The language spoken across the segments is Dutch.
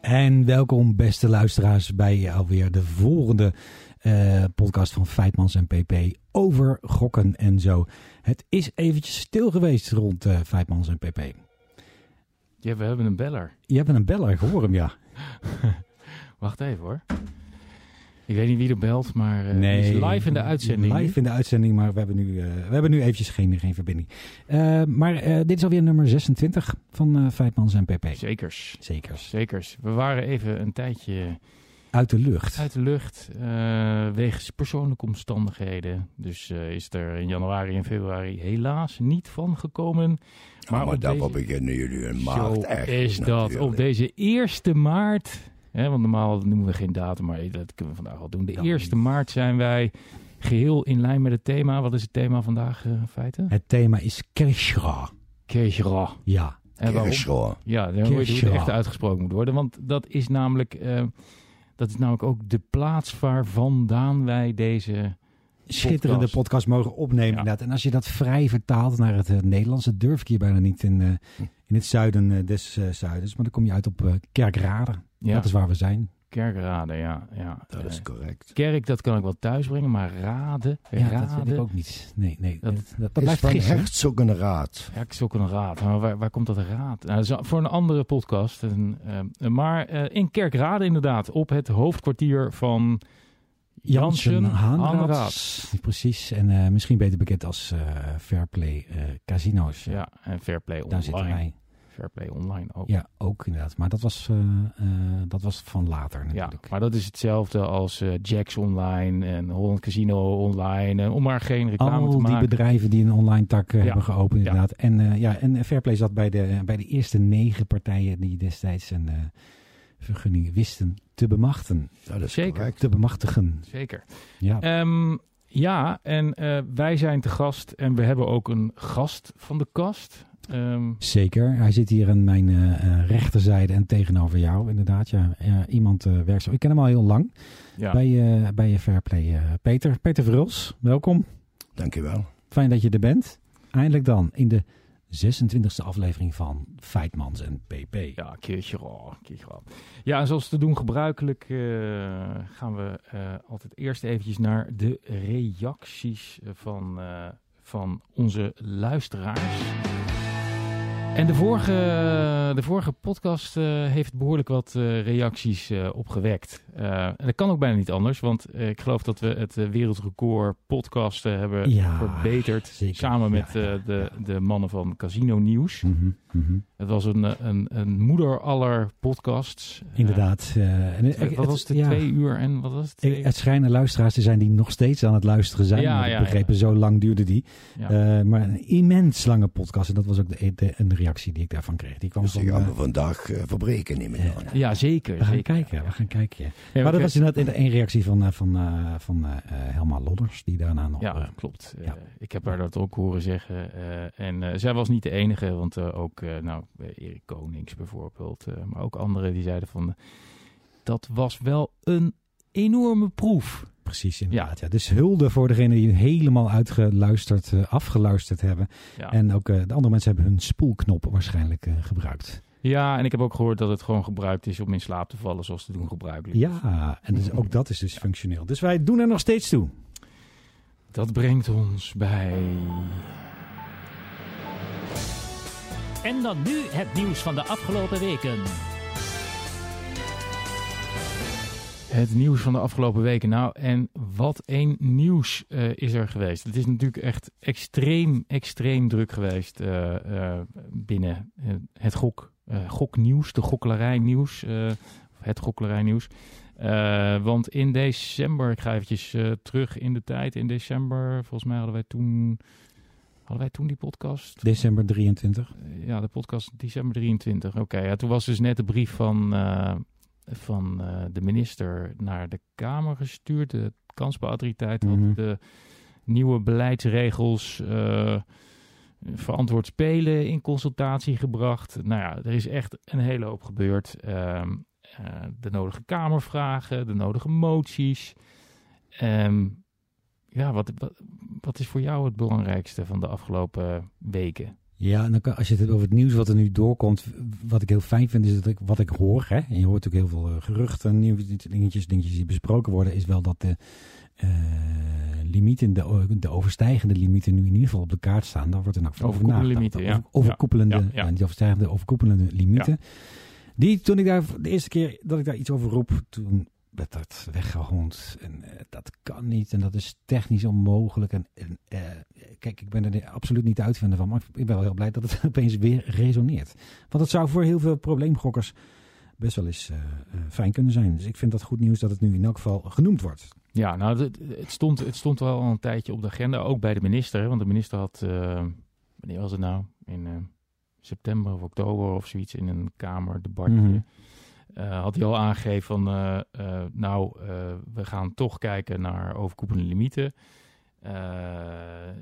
En welkom beste luisteraars bij alweer de volgende eh, podcast van Feitmans en PP over gokken en zo. Het is eventjes stil geweest rond uh, Feitmans en PP. Ja, we hebben een beller. Je hebt een beller, ik hoor hem ja. Wacht even hoor. Ik weet niet wie er belt, maar uh, Nee, is live in de uitzending. Live in de uitzending, maar we hebben nu, uh, we hebben nu eventjes geen, geen verbinding. Uh, maar dit is alweer nummer 26 van Feitmans en PP. Zekers. Zekers. Zekers. We waren even een tijdje... Uit de lucht. Uit de lucht, wegens persoonlijke omstandigheden. Dus is er in januari en februari helaas niet van gekomen. Maar, oh, maar daarvoor deze... beginnen jullie in maart Zo echt. is dat. natuurlijk. Op deze 1 maart... Hè, want normaal noemen we geen datum, maar dat kunnen we vandaag al doen. De 1 maart zijn wij geheel in lijn met het thema. Wat is het thema vandaag uh, in feite? Het thema is Kershra. Kershra. Ja. En waarom? Ja, dan hoor je hoe het echt uitgesproken moet worden. Want dat is namelijk, uh, dat is namelijk ook de plaats waar vandaan wij deze schitterende podcast, podcast mogen opnemen. Ja. Inderdaad. En als je dat vrij vertaalt naar het uh, Nederlands, dat durf ik hier bijna niet in, uh, in het zuiden uh, des zuidens. Maar dan kom je uit op Kerkrade. Ja. Dat is waar we zijn. Kerkrade, ja. ja. Dat is correct. Kerk, dat kan ik wel thuisbrengen, maar raden, ja, raden, dat weet ik ook niet. Nee, nee. Dat, dat, dat, dat blijft van Herzogenraad. Herzogenraad. Maar waar, waar komt dat raad? Nou, dat voor een andere podcast. En, uh, maar uh, in Kerkrade inderdaad, op het hoofdkwartier van Janssen Haanraad. Precies. En uh, misschien beter bekend als uh, Fairplay uh, Casino's. Ja, en Fairplay Daar Online. zitten wij. Fairplay Online ook. Ja, ook inderdaad. Maar dat was, dat was van later natuurlijk. Ja, maar dat is hetzelfde als Jacks Online en Holland Casino Online. En om maar geen reclame Al te maken. die bedrijven die een online tak ja. hebben geopend inderdaad. Ja. En, ja, en Fairplay zat bij de, bij de eerste negen partijen die destijds een vergunning wisten te bemachten. Dat is Zeker. correct. Te bemachtigen. Zeker. Ja, um, ja en uh, wij zijn te gast en we hebben ook een gast van de kast. Um, Zeker. Hij zit hier aan mijn uh, rechterzijde en tegenover jou, inderdaad. Ja, uh, iemand werkzaam. Ik ken hem al heel lang ja. bij, bij je Fairplay. Peter, Peter Verhulst, welkom. Dankjewel. Fijn dat je er bent. Eindelijk dan in de 26e aflevering van Feitmans en PP. Ja, keertje raar, keertje raar. Ja, en zoals te doen gebruikelijk uh, gaan we uh, altijd eerst eventjes naar de reacties van, uh, van onze luisteraars. En de vorige, de vorige podcast heeft behoorlijk wat reacties opgewekt. en dat kan ook bijna niet anders, want ik geloof dat we het wereldrecord podcasten hebben ja, verbeterd. Zeker. Samen met ja, ja, de, de mannen van Casino Nieuws. Mm -hmm, mm -hmm. Het was een, een, een moeder aller podcasts. Inderdaad. Uh, en, het, wat was het? Ja. Twee uur en wat was het? Twee... Het schijnen luisteraars te zijn die nog steeds aan het luisteren zijn. Ja, maar ja, ik begrepen, ja. zo lang duurde die. Uh, maar een immens lange podcast. En dat was ook de, de, de reactie die ik daarvan kreeg. Die kwam dus van, gaan we vandaag uh, verbreken, neem ik aan. Ja, zeker. We gaan zeker. kijken. We gaan kijken. maar dat was inderdaad een reactie van, van, van Helma Lodders. Die daarna nog... Ja, klopt. ik heb haar dat ook horen zeggen. en zij was niet de enige. Want ook, nou, Erik Konings bijvoorbeeld. Uh, maar ook anderen die zeiden van... Dat was wel een enorme proef. Precies, inderdaad. Ja. Ja. Dus hulde voor degenen die helemaal uitgeluisterd, uh, afgeluisterd hebben. Ja. En ook de andere mensen hebben hun spoelknop waarschijnlijk gebruikt. Ja, en ik heb ook gehoord dat het gewoon gebruikt is om in slaap te vallen zoals te doen gebruikelijk. Ja, en dus ook dat is dus functioneel. Dus wij doen er nog steeds toe. Dat brengt ons bij... En dan nu het nieuws van de afgelopen weken. Het nieuws van de afgelopen weken. Nou, en wat een nieuws uh, is er geweest. Het is natuurlijk echt extreem, extreem druk geweest uh, uh, binnen het gok, goknieuws, de gokkelarij-nieuws. het gokkelarij-nieuws. want in december, ik ga eventjes terug in de tijd. In december, volgens mij hadden wij toen... Hadden wij toen die podcast? December 23. Uh, ja, de podcast december 23. Oké, okay, ja, toen was dus net de brief van, uh, van uh, de minister naar de Kamer gestuurd. De kansspelautoriteit Mhm. had de nieuwe beleidsregels, eh, verantwoord spelen in consultatie gebracht. Nou ja, er is echt een hele hoop gebeurd. Ehm, eh, de nodige kamervragen, de nodige moties. Ehm, ja, wat, wat, wat is voor jou het belangrijkste van de afgelopen weken? Ja, en dan kan, als je het over het nieuws wat er nu doorkomt, wat ik heel fijn vind, is dat ik, wat ik hoor, hè, en je hoort ook heel veel eh, geruchten, nieuwe dingetjes, dingetjes die besproken worden, is wel dat de eh, limieten, de, de overstijgende limieten nu in ieder geval op de kaart staan. Daar wordt er nog over nagedacht. limieten, ja. Over- overkoepelende, Ja, ja, ja. ja, die overstijgende overkoepelende limieten. Die, toen ik daar de eerste keer dat ik daar iets over roep, toen werd dat weggehond. En eh, dat kan niet en dat is technisch onmogelijk. En, en eh, kijk, ik ben er absoluut niet de uitvinder van, maar ik ben wel heel blij dat het opeens weer resoneert. Want het zou voor heel veel probleemgokkers best wel eens eh, fijn kunnen zijn. Dus ik vind dat goed nieuws dat het nu in elk geval genoemd wordt. Ja, nou, het, het, stond, het stond wel al een tijdje op de agenda, ook bij de minister. Want de minister had, wanneer was het nou? In september of oktober of zoiets in een kamerdebatje. Mhm. Eh, had hij al aangegeven van, eh, eh, nou, we gaan toch kijken naar overkoepelende limieten.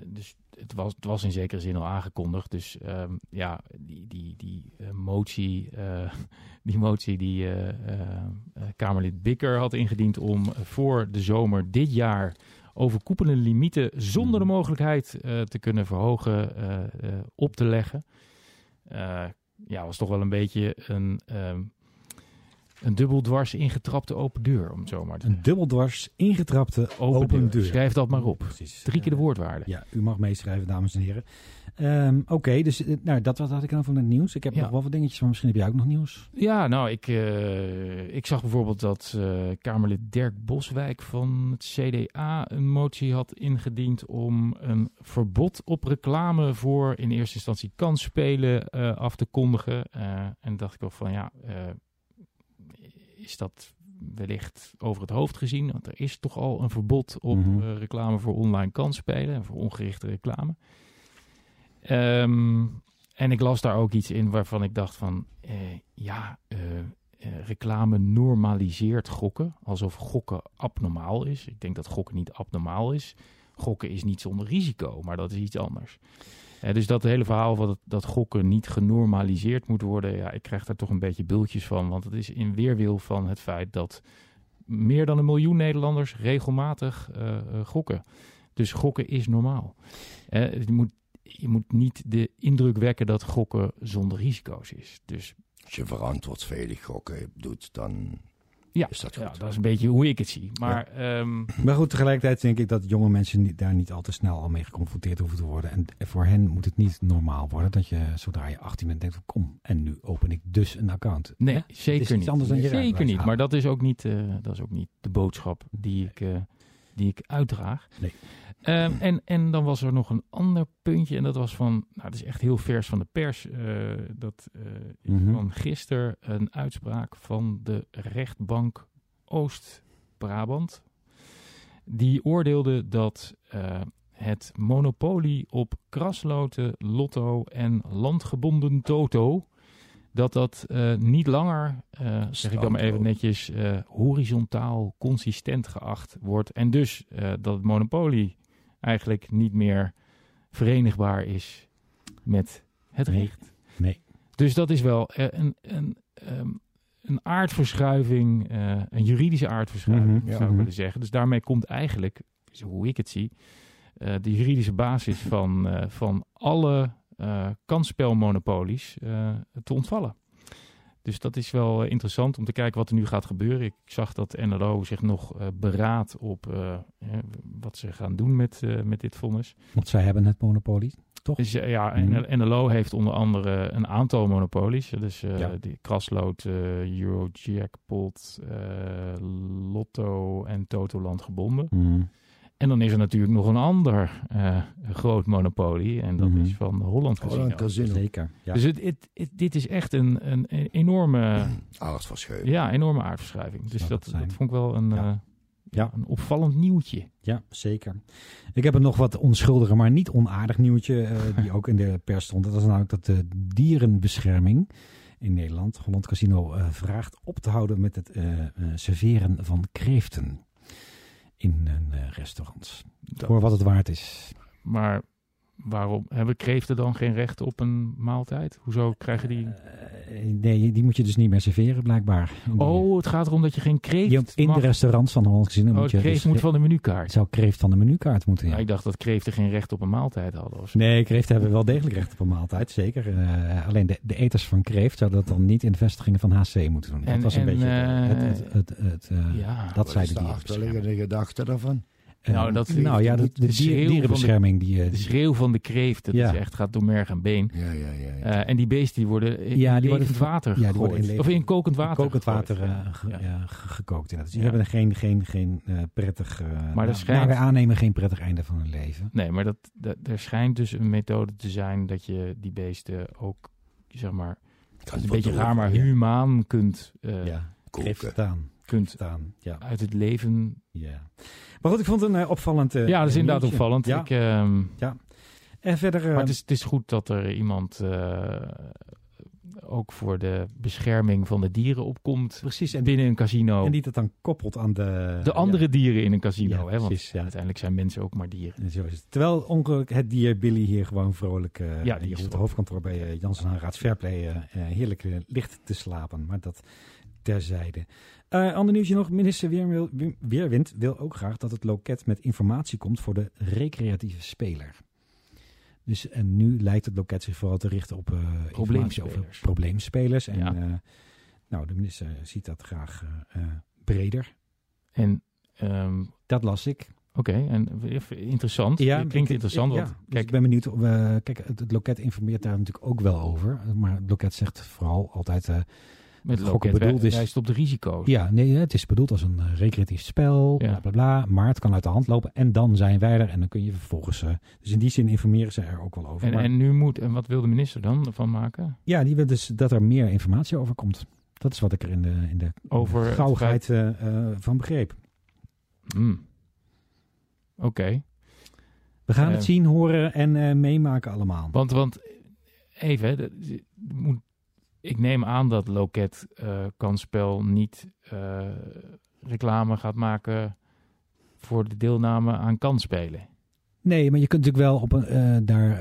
Dus het was, het was in zekere zin al aangekondigd. Dus ehm, ja, die, die, die motie, die motie die Kamerlid Bikker had ingediend om voor de zomer dit jaar overkoepelende limieten zonder de Mhm. mogelijkheid te kunnen verhogen op te leggen. Ja, was toch wel een beetje een, ehm, een dubbel dwars ingetrapte open deur, om het zo maar te Een dubbeldwars ingetrapte open, Open deur. deur. Schrijf dat maar op. Precies. Drie keer de Eh, woordwaarde. Ja, u mag meeschrijven, dames en heren. Ehm, Oké, dus eh, nou, dat was had ik dan van het nieuws. Ik heb Ja. nog wel wat dingetjes, maar misschien heb jij ook nog nieuws. Ja, nou, ik, eh, ik zag bijvoorbeeld dat eh, Kamerlid Dirk Boswijk van het CDA een motie had ingediend om een verbod op reclame voor in eerste instantie kansspelen af te kondigen. En dacht ik wel van ja, is dat wellicht over het hoofd gezien? Want er is toch al een verbod op Mhm. eh, reclame voor online kansspelen en voor ongerichte reclame. Ehm, en ik las daar ook iets in waarvan ik dacht van, eh, ja, eh, reclame normaliseert gokken, alsof gokken abnormaal is. Ik denk dat gokken niet abnormaal is. Gokken is niet zonder risico, maar dat is iets anders. Eh, dus dat hele verhaal van dat, dat gokken niet genormaliseerd moet worden, ja, ik krijg daar toch een beetje bultjes van. Want het is in weerwil van het feit dat meer dan een miljoen Nederlanders regelmatig eh, eh, gokken. Dus gokken is normaal. Je, moet, je moet niet de indruk wekken dat gokken zonder risico's is. Dus Als je verantwoordveilig gokken doet, dan ja, is dat ja, dat is een beetje hoe ik het zie. Maar ehm, Maar goed, tegelijkertijd denk ik dat jonge mensen daar niet al te snel al mee geconfronteerd hoeven te worden. En voor hen moet het niet normaal worden dat je zodra je 18 bent denkt van kom, en nu open ik dus een account. nee, zeker niet. anders dan je zeker niet. Maar dat is ook niet, eh, dat is ook niet de boodschap die ik, eh, die ik uitdraag. Nee. Ehm, en, en dan was er nog een ander puntje. En dat was van, nou, het is echt heel vers van de pers. eh, dat eh, Mhm. van gisteren een uitspraak van de rechtbank Oost-Brabant. Die oordeelde dat eh, het monopolie op krasloten, lotto en landgebonden toto... dat dat eh, niet langer, eh, zeg ik dan maar even netjes, eh, horizontaal consistent geacht wordt. En dus dat het monopolie eigenlijk niet meer verenigbaar is met het Nee. recht. Nee. Dus dat is wel een, een, ehm, een aardverschuiving, een juridische aardverschuiving Mhm, zou ik Mhm. willen zeggen. Dus daarmee komt eigenlijk, zo hoe ik het zie, de juridische basis van, van alle eh kansspelmonopolies eh, te ontvallen. Dus dat is wel eh, interessant om te kijken wat er nu gaat gebeuren. Ik zag dat NLO zich nog beraadt op hè, wat ze gaan doen met, met dit vonnis. Want zij hebben het monopolie, toch? Dus ja, Mhm. en NLO heeft onder andere een aantal monopolies. Dus Ja. die Kraslood, eh Eurojackpot, Lotto en Totoland gebonden. Mhm. En dan is er natuurlijk nog een ander eh, groot monopolie. En dat Mhm. is van Holland Casino. Holland Casino. Zeker. Ja. Dus het, het, het- dit is echt een, een, een enorme, Aardverschuiving. ja, enorme aardverschuiving. Dus dat, dat vond ik wel een, Ja. eh, Ja. een opvallend nieuwtje. Ja, zeker. Ik heb er nog wat onschuldiger, maar niet onaardig nieuwtje, eh, die ook in de pers stond. Dat is namelijk dat de dierenbescherming in Nederland, Holland Casino, eh, vraagt op te houden met het eh, eh, serveren van kreeften. In een eh, restaurant. Dat- Voor wat het waard is. Maar waarom hebben kreeften dan geen recht op een maaltijd? Hoezo krijgen die... Eh, nee, die moet je dus niet meer serveren, blijkbaar. Die- Oh, het gaat erom dat je geen kreeft die in mag. de restaurants van Hollands Gezin. dan Oh, moet je kreeft dus- moet van de Het menukaart. zou kreeft van de menukaart moeten, ja. Ja, ik dacht dat kreeften geen recht op een maaltijd hadden. Of zo. Nee, kreeften hebben wel degelijk recht op een maaltijd, zeker. Eh, alleen de, de eters van kreeft zouden dat dan niet in de vestigingen van HC moeten doen. En- dat was een en, beetje eh, het, het, het, het, eh, Ja. dat Wat zei is de achterliggende gedachte daarvan? Nou, dat- nou ja, de, de, de dier- schreeuw van de- dierenbescherming die... eh, De die- schreeuw van de kreeft, dat Ja. is echt, gaat door merg en been. Ja, ja, ja. ja. Eh, en die beesten die worden in Ja, die levend worden- water ja, die gegooid. worden in of in kokend water kokend gegooid. water eh, ge- Ja. ja, ge- gekookt. inderdaad. Dus die Ja. hebben geen, geen, geen eh, prettig... eh, er nou, schijnt- naar wij aannemen geen prettig einde van hun leven. Nee, maar dat, dat, er schijnt dus een methode te zijn dat je die beesten ook, zeg maar, Kan een beetje raar, maar ja. humaan kunt, eh, ja, koken. Kunt staan. Ja, uit het leven... ja. Maar goed, ik vond het een eh, opvallend eh, ja, dat is inderdaad opvallend. Ja. Ik, ehm, En verder... eh, maar het is, het is goed dat er iemand eh, ook voor de bescherming van de dieren opkomt precies. En, binnen een casino. en die dat dan koppelt aan de... de andere dieren in een casino, Ja, hè? Want precies, ja. uiteindelijk zijn mensen ook maar dieren. En Zo is het. Terwijl ongeluk het dier Billy hier gewoon vrolijk eh Ja, die hier op hoofdkantoor bij uh, Janssen Haanraads Fairplay eh, eh, heerlijk eh, ligt te slapen. Maar dat terzijde. Eh ander nieuwtje nog. Minister Weerwind wil ook graag dat het loket met informatie komt voor de recreatieve speler. Dus en nu lijkt het loket zich vooral te richten op over Probleemspelers. En Ja. eh, nou, de minister ziet dat graag breder. En ehm, Dat las ik. Oké, en interessant. Ja, klinkt ik- interessant. ja, want, dus kijk, ik ben benieuwd. Kijk, het, het loket informeert daar natuurlijk ook wel over. Maar het loket zegt vooral altijd... met gokken bedoeld is- wijst op de risico's. ja, nee, het is bedoeld als een eh, recreatief spel, Ja. bla, bla, bla. Maar het kan uit de hand lopen en dan zijn wij er. En dan kun je vervolgens... eh, dus in die zin informeren ze er ook wel over. En, Maar en nu moet, en wat wil de minister dan van maken? ja, die wil dus dat er meer informatie over komt. Dat is wat ik er in de, in de Over gauwigheid eh, van begreep. Hmm. Oké, We gaan het zien, horen en meemaken allemaal. want, want even, hè, de- moet, ik neem aan dat Loket kansspel niet eh, reclame gaat maken voor de deelname aan kansspelen. Nee, maar je kunt natuurlijk wel op een, eh, daar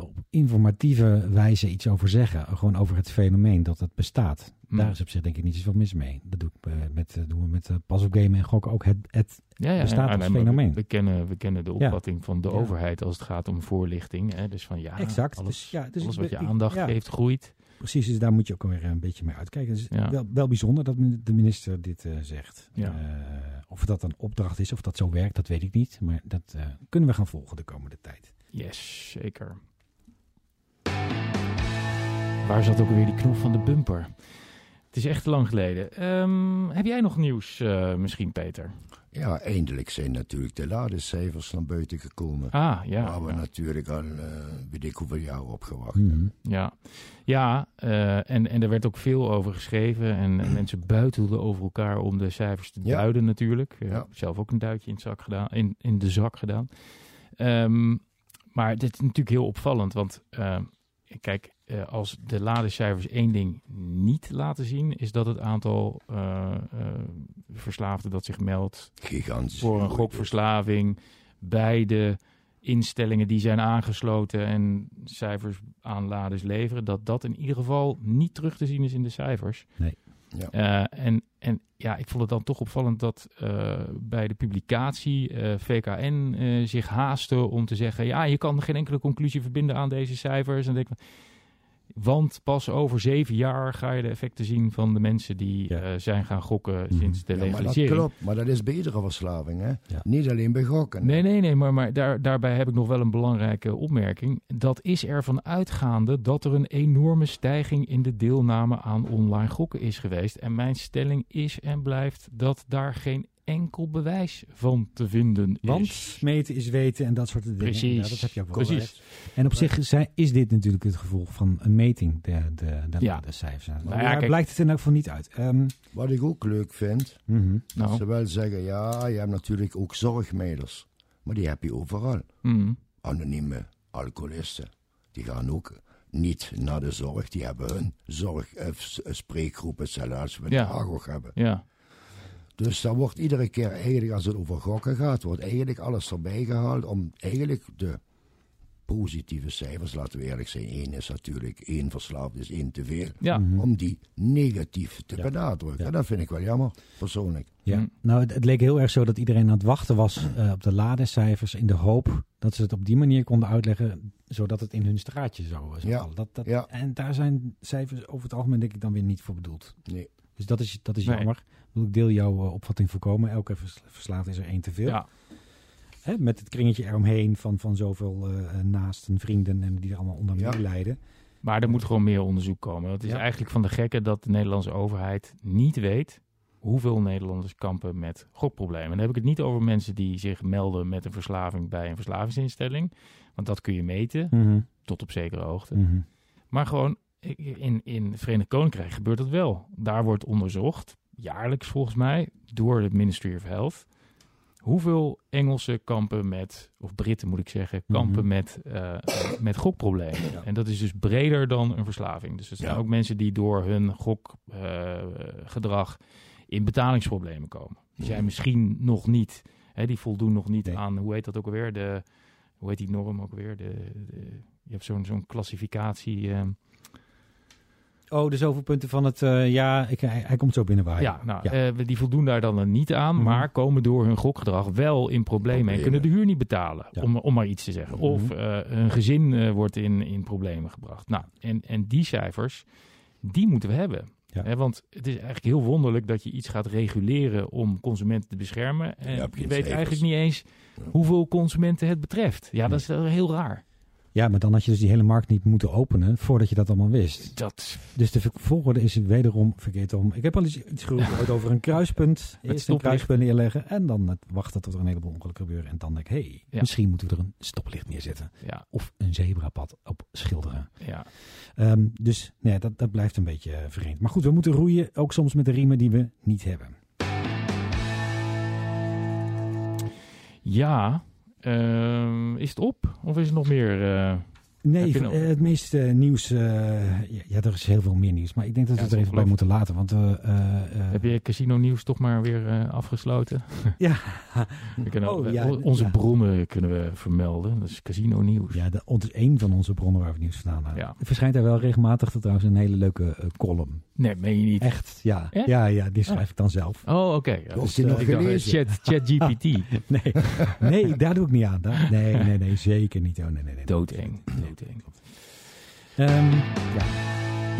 op informatieve wijze iets over zeggen. Gewoon over het fenomeen dat het bestaat. Hmm. Daar is op zich denk ik niet zoveel mis mee. Dat doe ik, met, doen we met pas op game en gokken ook. Het, het, Ja, ja, bestaat als nee, fenomeen. We, we kennen, we kennen de Ja. opvatting van de overheid als het gaat om voorlichting. Hè? Dus van ja, exact. alles, dus, ja, dus alles wat je aandacht ja, geeft groeit. Precies, dus daar moet je ook weer een beetje mee uitkijken. Dus Ja. wel, wel bijzonder dat de minister dit eh, zegt. Ja. Eh, of dat een opdracht is, of dat zo werkt, dat weet ik niet. Maar dat eh, kunnen we gaan volgen de komende tijd. Yes, zeker. Waar zat ook weer die knop van de bumper? Het is echt lang geleden. Ehm, heb jij nog nieuws eh, misschien, Peter? Ja, eindelijk zijn natuurlijk de ladecijfers naar buiten gekomen. Ah, ja. Waar we ja. natuurlijk al, eh weet ik hoeveel jaar op gewacht. Mhm. Ja, ja eh, en, en er werd ook veel over geschreven. En, en mensen buitelden over elkaar om de cijfers te Ja. duiden natuurlijk. Ik Ja. heb zelf ook een duitje in, het zak gedaan, in, in de zak gedaan. Ehm, maar dit is natuurlijk heel opvallend. Want ehm, kijk, eh, als de ladecijfers één ding niet laten zien... is dat het aantal eh, eh, verslaafden dat zich meldt Gigantisch. voor een gokverslaving bij de instellingen die zijn aangesloten en cijfers aan laders leveren, dat dat in ieder geval niet terug te zien is in de cijfers. Nee. Ja. Eh, en, en ja, ik vond het dan toch opvallend dat eh, bij de publicatie eh, VKN eh, zich haastte om te zeggen, ja, je kan geen enkele conclusie verbinden aan deze cijfers. En denk ik, van, want pas over zeven jaar ga je de effecten zien van de mensen die Ja. eh, zijn gaan gokken Mhm. sinds de Ja, maar dat legalisering. klopt, maar dat is bij iedere verslaving, hè? Ja. Niet alleen bij gokken. Nee, nee, nee, maar, maar daar, daarbij heb ik nog wel een belangrijke opmerking. Dat is ervan uitgaande dat er een enorme stijging in de deelname aan online gokken is geweest. En mijn stelling is en blijft dat daar geen enkel bewijs van te vinden Want is. meten is weten en dat soort dingen. Precies. Ja, dat heb je ook wel Precies. En op zich is dit natuurlijk het gevolg van een meting, de, de, de, Ja. de cijfers. Nou Maar ja, daar kijk- blijkt het in elk geval niet uit. Ehm, Wat ik ook leuk vind, mhm. dat Nou, ze wel zeggen, ja, je hebt natuurlijk ook zorgmeiders. Maar die heb je overal. mm, Anonieme alcoholisten. Die gaan ook niet naar de zorg. Die hebben hun zorg, eh, s- eh, spreekgroepen, zelfs als we Ja. de AGOG hebben. ja. Dus daar wordt iedere keer eigenlijk, als het over gokken gaat, wordt eigenlijk alles erbij gehaald om eigenlijk de positieve cijfers, laten we eerlijk zijn, één is natuurlijk één verslaafd is één te veel, Ja, Mhm. om die negatief te Ja. benadrukken. Ja. En dat vind ik wel jammer, persoonlijk. Ja, Mm. nou het, het leek heel erg zo dat iedereen aan het wachten was eh, op de ladecijfers in de hoop dat ze het op die manier konden uitleggen, zodat het in hun straatje zou, zou Ja, vallen. Dat, dat, ja. En daar zijn cijfers over het algemeen denk ik dan weer niet voor bedoeld. Nee. Dus dat is, dat is Nee. jammer. Ik deel jouw eh, opvatting voorkomen. Elke vers- verslaafd is er één te veel. ja. Hè, met het kringetje eromheen van, van zoveel eh, naasten, vrienden en die er allemaal onder Ja. lijden. Maar er moet gewoon meer onderzoek komen. Het is Ja. eigenlijk van de gekke dat de Nederlandse overheid niet weet hoeveel Nederlanders kampen met gokproblemen. En dan heb ik het niet over mensen die zich melden met een verslaving bij een verslavingsinstelling. Want dat kun je meten, Mhm. tot op zekere hoogte. Mhm. Maar gewoon in, in het Verenigd Koninkrijk gebeurt dat wel. Daar wordt onderzocht, jaarlijks volgens mij, door het Ministry of Health. Hoeveel Engelsen kampen met, of Britten moet ik zeggen, kampen Mhm. met, eh, met gokproblemen. En dat is dus breder dan een verslaving. Dus er zijn Ja. ook mensen die door hun gokgedrag in betalingsproblemen komen. Die zijn misschien nog niet, hè, die voldoen nog niet Nee. aan, hoe heet dat ook alweer? De, hoe heet die norm ook alweer? De, de, je hebt zo'n zo'n klassificatie. ehm, Oh, de zoveel punten van het... eh, ja, ik, hij, hij komt zo binnen waar. Ja, nou, Ja. eh, die voldoen daar dan niet aan, Mhm. maar komen door hun gokgedrag wel in problemen en kunnen de huur niet betalen, Ja. om, om maar iets te zeggen. Mhm. Of eh, hun gezin eh, wordt in, in problemen gebracht. Nou, en, en die cijfers, die moeten we hebben. Ja. Hè, want het is eigenlijk heel wonderlijk dat je iets gaat reguleren om consumenten te beschermen. En Je weet cijfers. eigenlijk niet eens hoeveel consumenten het betreft. Ja, dat is heel raar. Ja, maar dan had je dus die hele markt niet moeten openen voordat je dat allemaal wist. Dat, Dus de volgorde is wederom verkeerd om. Ik heb al iets, iets gehoord over een kruispunt. Eerst een kruispunt neerleggen en dan wachten tot er een heleboel ongelukken gebeuren. En dan denk ik, hé, hey, Ja. misschien moeten we er een stoplicht neerzetten. ja, Of een zebrapad op schilderen. ja. Ehm, dus nee, dat, dat blijft een beetje eh, vreemd. Maar goed, we moeten roeien, ook soms met de riemen die we niet hebben. ja is het op? Of is er nog meer? Nee, nog- het meeste nieuws. eh, ja, ja, er is heel veel meer nieuws. Maar ik denk dat we Ja, het er even bij moeten laten. Want eh, eh, Heb je casino nieuws toch maar weer afgesloten? Ja, We kunnen, Oh, ja, onze ja. bronnen kunnen we vermelden. Dat is casino nieuws. ja het is één van onze bronnen waar we nieuws vandaan halen. Ja. Er verschijnt daar wel regelmatig trouwens een hele leuke column. Nee, meen je niet. Echt, ja. Echt? Ja, ja, die schrijf ik dan zelf. Oh, oké. Ja, Wordt dus, nog? Chat, chat GPT. Nee, nee, daar doe ik niet aan. Daar- nee, nee, nee, zeker niet. Oh, nee, nee, nee. Doodeng. Ehm, ja,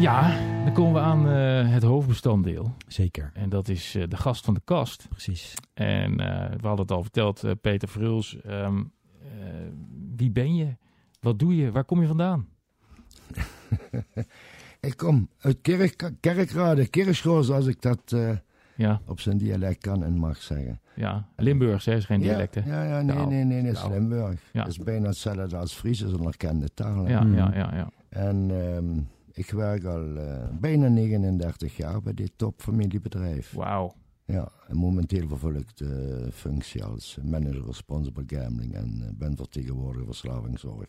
Ja, dan komen we aan eh, het hoofdbestanddeel. zeker. En dat is eh, de gast van de kast. Precies. En eh, we hadden het al verteld, Peter Fruls. ehm, eh, wie ben je? Wat doe je? Waar kom je vandaan? Ik kom uit Kerk, Kerkrade, Kirchhoos, als ik dat Ja, op zijn dialect kan en mag zeggen. ja. Limburgs, hè? is geen dialect, hè? Ja, ja, ja nee, nee, nee, dat is. Limburg. Ja. Dat is bijna hetzelfde als Fries, is een erkende taal. hè. Ja, Mm. ja, ja, ja. En ehm, ik werk al eh, bijna 39 jaar bij dit topfamiliebedrijf. Wauw. Ja, en momenteel vervul ik de functie als manager responsible gambling en eh, ben vertegenwoordiger verslavingszorg.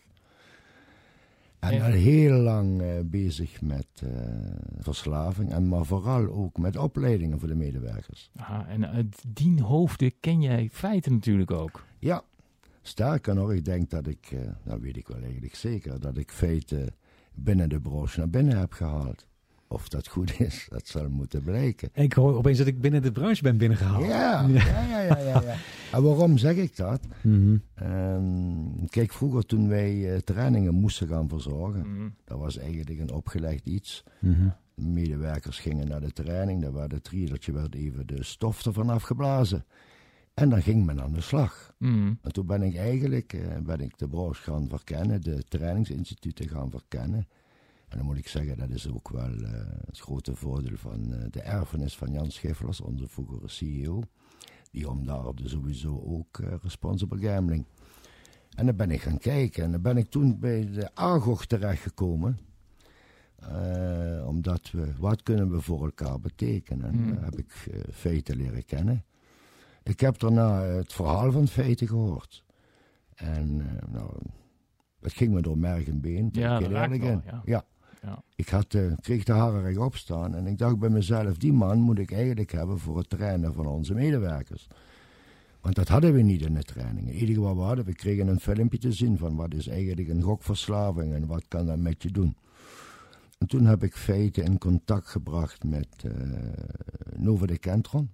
En En- al heel lang eh, bezig met eh, verslaving, en maar vooral ook met opleidingen voor de medewerkers. Aha, en uit die hoofden ken jij feiten natuurlijk ook. Ja, sterker nog, ik denk dat ik, eh dat weet ik wel eigenlijk zeker, dat ik feiten binnen de branche naar binnen heb gehaald. Of dat goed is, dat zal moeten blijken. Ik hoor opeens dat ik binnen de branche ben binnengehaald. Ja, ja, ja, ja, ja, ja. En waarom zeg ik dat? Mhm. Ehm, kijk, vroeger toen wij eh, trainingen moesten gaan verzorgen, Mhm. dat was eigenlijk een opgelegd iets. Mhm. Medewerkers gingen naar de training, daar werd het riedeltje werd even de stof ervan afgeblazen. En dan ging men aan de slag. Mhm. En toen ben ik eigenlijk eh, ben ik de branche gaan verkennen, de trainingsinstituten gaan verkennen. En dan moet ik zeggen, dat is ook wel eh, het grote voordeel van eh, de erfenis van Jan Schifflers, onze vroegere CEO. Die om daar dus sowieso ook eh, responsible gambling. En dan ben ik gaan kijken en dan ben ik toen bij de AGOG terechtgekomen. Omdat we, wat kunnen we voor elkaar betekenen? En dan heb ik feiten leren kennen. Ik heb daarna het verhaal van feiten gehoord. En nou, het ging me door merg en been. Ja, dat raakt wel. Ja. Ik had, eh, kreeg de haren rechtop staan en ik dacht bij mezelf, die man moet ik eigenlijk hebben voor het trainen van onze medewerkers. Want dat hadden we niet in de trainingen. Het enige wat we hadden, we kregen een filmpje te zien van wat is eigenlijk een gokverslaving en wat kan dat met je doen. En toen heb ik feiten in contact gebracht met uh, Nova de Kentron.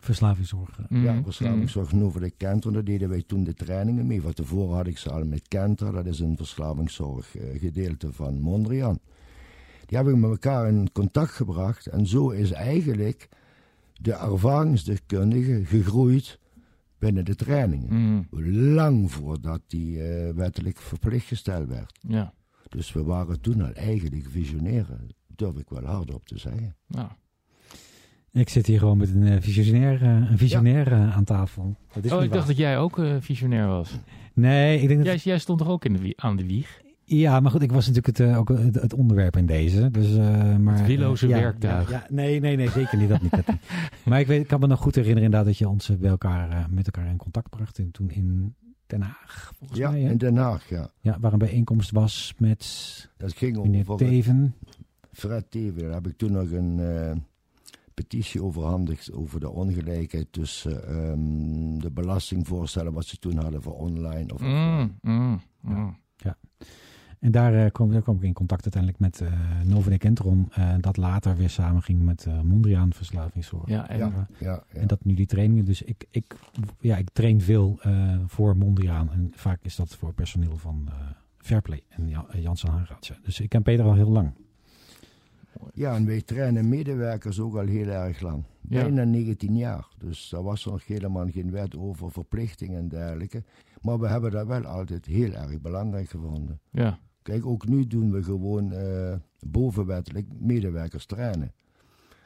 Verslavingszorg. Mm, Ja, verslavingszorg Nova de Kentron, daar deden wij toen de trainingen mee. Van tevoren had ik ze al met Kenter, dat is een verslavingszorg eh, gedeelte van Mondrian. Die hebben we met elkaar in contact gebracht en zo is eigenlijk de ervaringsdeskundige gegroeid binnen de trainingen. Mm, Lang voordat die eh, wettelijk verplicht gesteld werd. ja. Dus we waren toen al eigenlijk visionairen, durf ik wel hardop te zeggen. Nou, Ik zit hier gewoon met een eh, visionair, eh, een visionair eh, aan tafel. Dat is oh, ik dacht dat jij ook eh, visionair was. Nee, ik denk dat... Jij, jij stond toch ook in de aan de wieg? Ja, maar goed, ik was natuurlijk het, ook het, het onderwerp in deze. Dus, eh, maar, Het willoze ja, werktuig. Ja, ja, nee, nee, nee, zeker niet. Dat niet, dat niet. Maar ik, weet, ik kan me nog goed herinneren inderdaad dat je ons bij elkaar, eh, met elkaar in contact bracht. En toen in Den Haag, volgens Ja, mij. In Den Haag, ja. Ja, waar een bijeenkomst was met Dat ging meneer over Teven. Fred Teven. Daar heb ik toen nog een eh, petitie overhandigd over de ongelijkheid tussen ehm, de belastingvoorstellen wat ze toen hadden voor online of. Mm, mm, mm. En daar, eh, kwam, daar kwam ik in contact uiteindelijk met eh Nova de Kentron. eh, dat later weer samenging met eh Mondriaan Verslavingszorg. Ja, en, Ja, Eh, ja, ja. En dat nu die trainingen. Dus ik, ik, ja, ik train veel eh, voor Mondriaan. En vaak is dat voor personeel van eh Fairplay en Ja- eh, Janssen Haanraadse. Dus ik ken Peter al heel lang. Ja, en wij trainen medewerkers ook al heel erg lang. Ja. Bijna 19 jaar. Dus daar was er nog helemaal geen wet over verplichtingen en dergelijke. Maar we hebben dat wel altijd heel erg belangrijk gevonden. ja. Kijk, ook nu doen we gewoon eh, bovenwettelijk medewerkers trainen.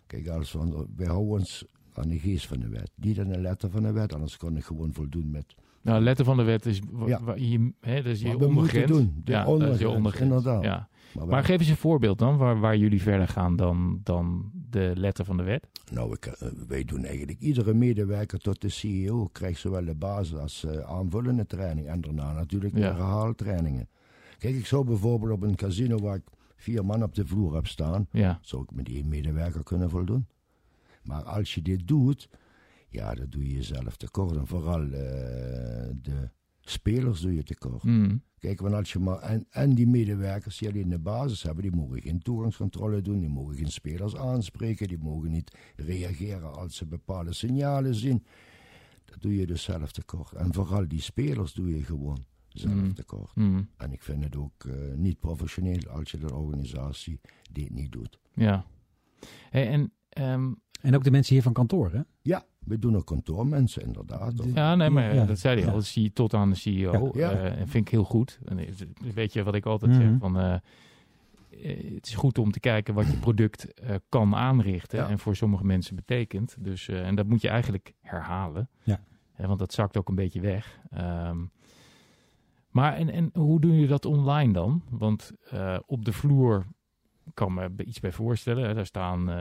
Kijk, als we, wij houden ons aan de geest van de wet. Niet aan de letter van de wet, anders kan ik gewoon voldoen met Nou, letter van de wet is, Ja. je, hè, dat is je doen. De Ja, dat is je inderdaad. Ja. Maar, Maar geef eens een voorbeeld dan, waar, waar jullie verder gaan dan, dan de letter van de wet. nou, kan- wij doen eigenlijk iedere medewerker tot de CEO krijgt zowel de basis als eh, aanvullende training. En daarna natuurlijk Ja. herhaaltrainingen. Kijk, ik zou bijvoorbeeld op een casino waar ik vier man op de vloer heb staan, Ja, zou ik met één medewerker kunnen voldoen. Maar als je dit doet, ja, dan doe je jezelf tekort. En vooral eh, de spelers doe je tekort. Mm. Kijk, want als je maar. En, en die medewerkers die alleen de basis hebben, die mogen geen toegangscontrole doen, die mogen geen spelers aanspreken, die mogen niet reageren als ze bepaalde signalen zien. Dat doe je dus zelf tekort. En vooral die spelers doe je gewoon zelf Mm. tekort. Mm. En ik vind het ook eh, niet professioneel als je de organisatie dit niet doet. ja. Hey, en ehm, En ook de mensen hier van kantoor, hè? Ja, we doen ook kantoormensen, inderdaad. Of- Ja, nee, maar Ja. dat zei hij Ja. al. Dat zie je tot aan de CEO. Ja. Eh, en vind ik heel goed. En eh, weet je wat ik altijd Mhm. zeg? Van, eh, het is goed om te kijken wat je product eh, kan aanrichten. Ja. En voor sommige mensen betekent. Dus, eh, en dat moet je eigenlijk herhalen. Ja. Hè, want dat zakt ook een beetje weg. Ehm, maar en, en hoe doen jullie dat online dan? Want eh, op de vloer kan me iets bij voorstellen. Hè. Daar, staan, eh,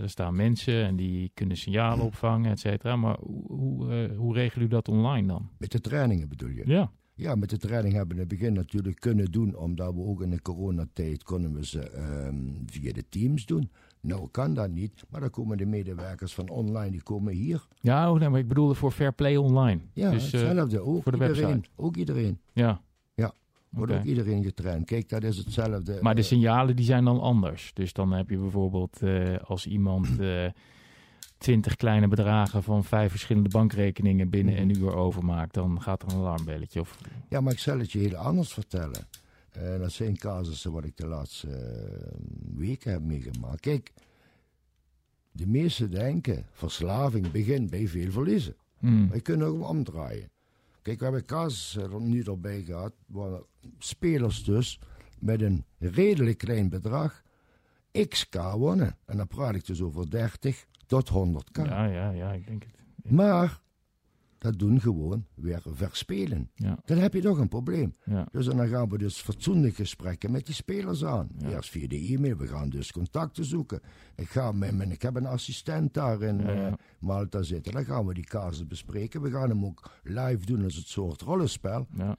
daar staan mensen en die kunnen signalen opvangen, et cetera. Maar hoe, hoe, eh, hoe regelen jullie dat online dan? Met de trainingen bedoel je? Ja. Ja, met de training hebben we in het begin natuurlijk kunnen doen, omdat we ook in de coronatijd konden we ze ehm, via de teams doen. Nou kan dat niet, maar dan komen de medewerkers van online, die komen hier. Ja, oh, nee, maar ik bedoelde voor Fair Play Online. Ja, dus, eh, hetzelfde. Ook voor de iedereen. website. Ook iedereen. ja. Wordt ook iedereen getraind. Kijk, dat is hetzelfde. Maar de eh, signalen die zijn dan anders. Dus dan heb je bijvoorbeeld eh, als iemand eh, twintig kleine bedragen van vijf verschillende bankrekeningen binnen Mhm. een uur overmaakt, dan gaat er een alarmbelletje. Of, Ja, maar ik zal het je heel anders vertellen. Eh, dat zijn casussen wat ik de laatste weken heb meegemaakt. Kijk, de meesten denken, verslaving begint bij veel verliezen. Hmm. Wij kunnen ook omdraaien. Kijk, we hebben casussen er nu erbij gehad, waar spelers dus met een redelijk klein bedrag XK wonnen. En dan praat ik dus over 30 tot 100k. Ja, ja, ja, ik denk het. Maar dat doen gewoon weer verspelen. Ja, Dan heb je toch een probleem. ja. Dus dan gaan we dus fatsoenlijke gesprekken met die spelers aan. Ja. Eerst via de e-mail, we gaan dus contacten zoeken. Ik, ga met, mijn- ik heb een assistent daar in eh. Malta zitten. Dan gaan we die casus bespreken. We gaan hem ook live doen als het soort rollenspel. ja.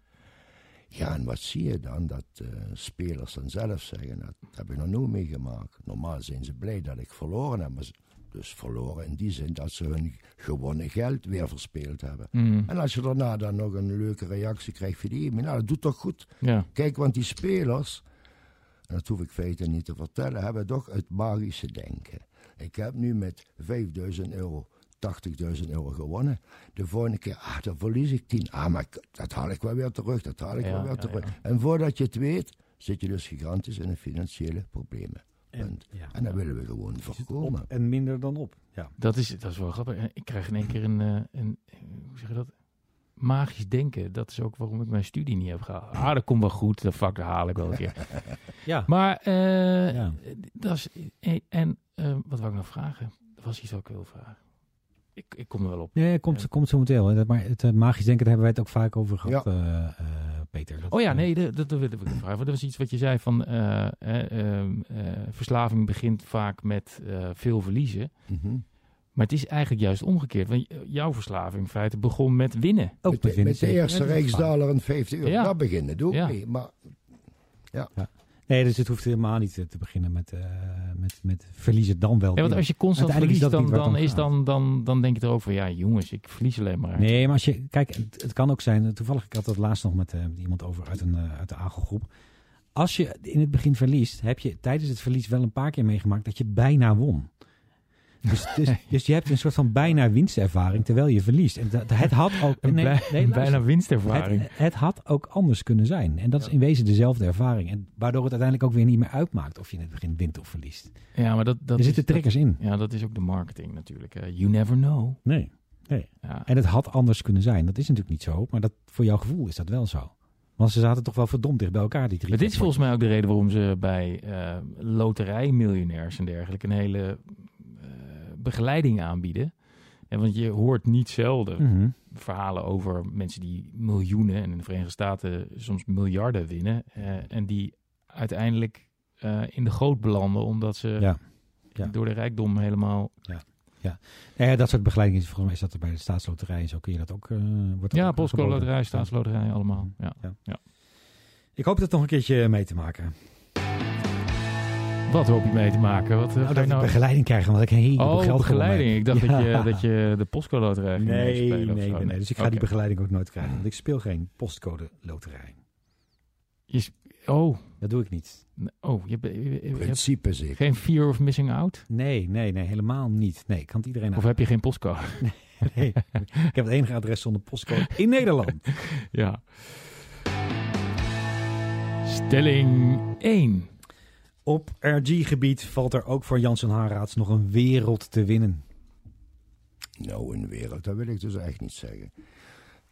Ja, en wat zie je dan? Dat eh, spelers dan zelf zeggen, dat heb ik nog nooit meegemaakt. Normaal zijn ze blij dat ik verloren heb. maar Dus verloren in die zin dat ze hun gewonnen geld weer verspeeld hebben. Mm, En als je daarna dan nog een leuke reactie krijgt via die e-mail, nou, dat doet toch goed. ja. Kijk, want die spelers, en dat hoef ik feiten niet te vertellen, hebben toch het magische denken. Ik heb nu met 5000 euro 80.000 euro gewonnen. De volgende keer, ah, dan verlies ik 10. Ah, maar dat haal ik wel weer terug, dat haal ik Ja, wel weer ja, terug. En voordat je het weet, zit je dus gigantisch in de financiële problemen. Punt. ja. En dat willen we gewoon voorkomen. Op en minder dan op. Ja. Dat is, dat is wel grappig. Ik krijg in één keer een, eh, een, hoe zeg je dat? Magisch denken. Dat is ook waarom ik mijn studie niet heb gehaald. Ah, dat komt wel goed. Dat vak haal ik wel een keer. ja. Maar, eh, Ja. dat is, eh, en eh, wat wou ik nog vragen? Er was iets wat ik wil vragen. Ik, ik kom er wel op. Nee, komt, komt zo meteen wel. Maar het magisch denken, daar hebben wij het ook vaak over gehad, eh, eh, Peter. Dat, Oh ja, eh, nee, dat, dat, dat wil ik vragen. Want dat was iets wat je zei van eh, eh, ehm, eh, verslaving begint vaak met eh, veel verliezen. Mhm. Maar het is eigenlijk juist omgekeerd. Want jouw verslaving in feite begon met winnen. ook met, de, bevinden met de eerste Ja, dat rijksdaler en 50 euro, Ja. daar beginnen doe ik Ja. mee. Maar Nee, dus het hoeft helemaal niet eh, te beginnen met, eh, met, met verliezen dan wel. Ja, want als je constant is verliest, dan, dan, is dan, dan, dan denk je erover, ja jongens, ik verlies alleen maar. Nee, maar als je, kijk, het, het kan ook zijn, toevallig, ik had dat laatst nog met eh, iemand over uit, een, eh, uit de AGO-groep. Als je in het begin verliest, heb je tijdens het verlies wel een paar keer meegemaakt dat je bijna won. Dus, dus, dus je hebt een soort van bijna winstervaring terwijl je verliest. En dat, het had ook Een, nee, bij- nee, bijna winstervaring. Het, het had ook anders kunnen zijn. En dat is in wezen dezelfde ervaring. En waardoor het uiteindelijk ook weer niet meer uitmaakt of je in het begin wint of verliest. ja, maar dat, dat er zitten triggers in. ja, dat is ook de marketing natuurlijk. You never know. Nee. Ja. En het had anders kunnen zijn. Dat is natuurlijk niet zo. Maar dat, voor jouw gevoel is dat wel zo. Want ze zaten toch wel verdomd dicht bij elkaar, die drie. Maar dit is volgens mij ook de reden waarom ze bij eh loterijmiljonairs en dergelijke een hele begeleiding aanbieden. En want je hoort niet zelden Mhm. verhalen over mensen die miljoenen en in de Verenigde Staten soms miljarden winnen. eh, en die uiteindelijk eh, in de goot belanden omdat ze Ja. Ja. door de rijkdom helemaal. Ja, dat soort begeleiding is volgens mij is dat er bij de staatsloterij en zo kun je dat ook. eh wordt Ja, postcode loterij, staatsloterij, allemaal. Ja. Ik hoop dat nog een keertje mee te maken. Wat hoop je mee te maken? Wat, Nou, ga dat je ik begeleiding krijg, want ik heleboel Oh, geld begeleiding. Ik dacht Ja. dat, je, dat je de postcode loterij ging Nee, nee, nee, nee, Dus ik ga die begeleiding ook nooit krijgen. Want ik speel geen postcode loterij. Je oh, Dat doe ik niet. oh je, je- je- je hebt principe zeker. geen fear of missing out? Nee, nee, nee, helemaal niet. Nee, kan het iedereen Of heb je geen postcode? Nee. Ik heb het enige adres zonder postcode in Nederland. ja. Stelling 1. Op RG-gebied valt er ook voor Jansen Haarraads nog een wereld te winnen. Nou, een wereld, dat wil ik dus echt niet zeggen.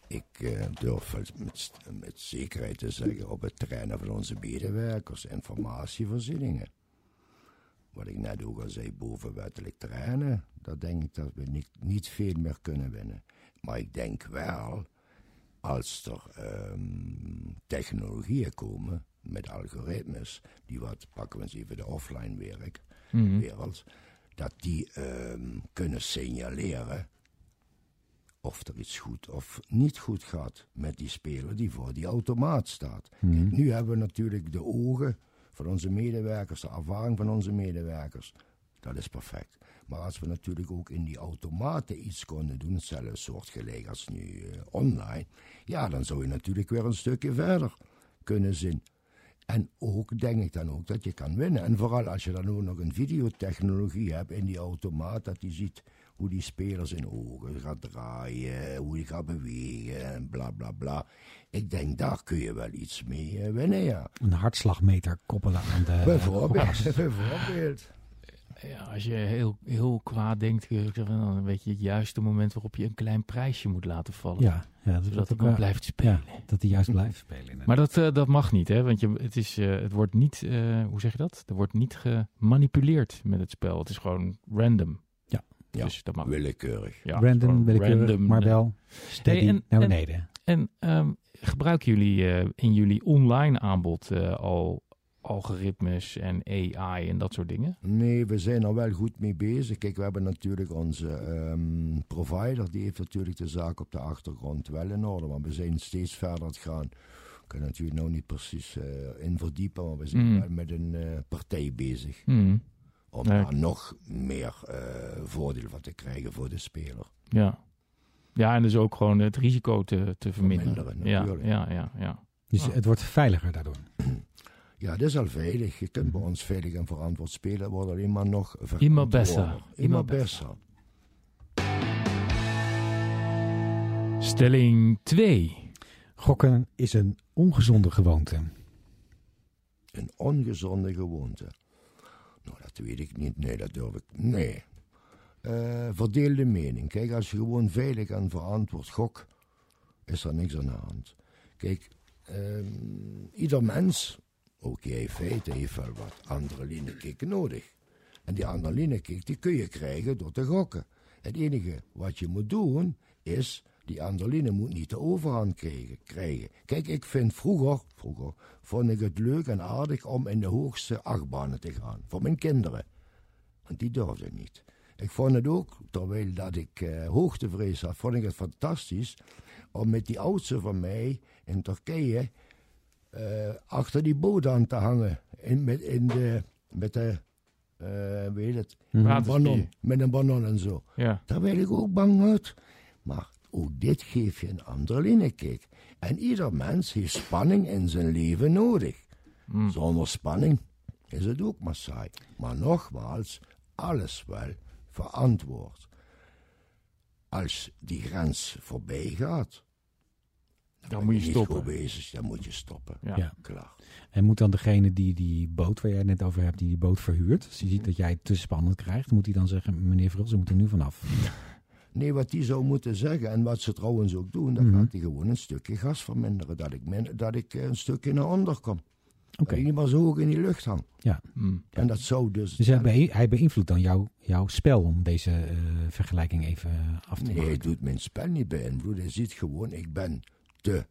Ik eh, durf met, met zekerheid te zeggen op het terrein van onze medewerkers, informatievoorzieningen. Wat ik net ook al zei, bovenwettelijk terreinen, daar denk ik dat we niet, niet veel meer kunnen winnen. Maar ik denk wel, als er ehm, technologieën komen met algoritmes, die wat, pakken we eens even de offline werk, Mhm. wereld, dat die ehm, kunnen signaleren of er iets goed of niet goed gaat met die speler die voor die automaat staat. Mhm. Nu hebben we natuurlijk de ogen van onze medewerkers, de ervaring van onze medewerkers. Dat is perfect. Maar als we natuurlijk ook in die automaten iets konden doen, hetzelfde soort gelijk als nu eh, online, ja, dan zou je natuurlijk weer een stukje verder kunnen zien. En ook denk ik dan ook dat je kan winnen. En vooral als je dan ook nog een videotechnologie hebt in die automaat, dat die ziet hoe die speler zijn ogen gaat draaien, hoe hij gaat bewegen en bla bla bla. Ik denk daar kun je wel iets mee eh, winnen, ja. Een hartslagmeter koppelen aan de... Bijvoorbeeld. bijvoorbeeld. Ja, als je heel, heel kwaad denkt, dan weet je het juiste moment waarop je een klein prijsje moet laten vallen. Ja, ja dat, zodat dat, het ook, eh, blijft spelen. dat die juist blijft spelen. inderdaad. Maar dat, eh, dat mag niet, hè? Want je, het, is, eh, het wordt niet, eh, hoe zeg je dat? Er wordt niet gemanipuleerd met het spel. Het is gewoon random. Ja. Ja, Dus dat mag. Willekeurig. Ja, Random, willekeurig, random. maar wel steady Hey, en- naar en- beneden. En ehm, gebruiken jullie eh, in jullie online aanbod eh, al algoritmes en AI en dat soort dingen? Nee, we zijn er wel goed mee bezig. Kijk, we hebben natuurlijk onze ehm, provider, die heeft natuurlijk de zaak op de achtergrond wel in orde. Maar we zijn steeds verder aan het gaan. Ik kan natuurlijk nou niet precies eh, in verdiepen, maar we zijn Mm. wel met een eh, partij bezig. Hmm, Om Ja. daar nog meer eh, voordeel van te krijgen voor de speler. ja. Ja, en dus ook gewoon het risico te, te verminderen. Verminderen, ja, ja, ja, ja. Dus het wordt veiliger daardoor. Ja, dat is al veilig. Je kunt bij ons veilig en verantwoord spelen. Het wordt alleen maar nog Immer besser. Immer besser. Stelling 2. Gokken is een ongezonde gewoonte. Een ongezonde gewoonte. Nou, dat weet ik niet. Nee, dat durf ik. Nee. Eh, verdeelde mening. Kijk, als je gewoon veilig en verantwoord gok, is er niks aan de hand. Kijk, ehm, ieder mens, ook jij heeft wel wat adrenalinekick nodig. En die adrenalinekick die kun je krijgen door te gokken. Het enige wat je moet doen, is die adrenaline moet niet de overhand krijgen. krijgen. Kijk, ik vind vroeger, vroeger vond ik het leuk en aardig om in de hoogste achtbanen te gaan. Voor mijn kinderen. Want die durfde ik niet. Ik vond het ook, terwijl dat ik eh, hoogtevrees had, vond ik het fantastisch om met die oudste van mij in Turkije achter die boot aan te hangen. In, met, in de, met de, eh weet het, Mhm. Waterski. banon, met een banon en zo. Ja. Daar werd ik ook bang uit. Maar ook dit geeft je een adrenalinekick. En ieder mens heeft spanning in zijn leven nodig. Hmm. Zonder spanning is het ook maar saai. Maar nogmaals, alles wel verantwoord. Als die grens voorbij gaat, Dan moet je niet stoppen. goed bezig, dan moet je stoppen. Ja. Ja. Klaar. En moet dan degene die die boot waar jij het net over hebt, die die boot verhuurt, als hij ziet dat jij het te spannend krijgt, moet hij dan zeggen, meneer Vril, ze moeten er nu vanaf. Nee, wat die zou moeten zeggen, en wat ze trouwens ook doen, dan Mhm. gaat hij gewoon een stukje gas verminderen. Dat ik, min- dat ik eh, een stukje naar onder kom. Oké. Dat ik niet meer zo hoog in die lucht hang. Hmm. En dat zou dus... Dus hij, be- hij beïnvloedt dan jouw, jouw spel om deze eh, vergelijking even eh, af te Nee, hij maken. doet mijn spel niet beïnvloeden. Hij ziet gewoon, ik ben te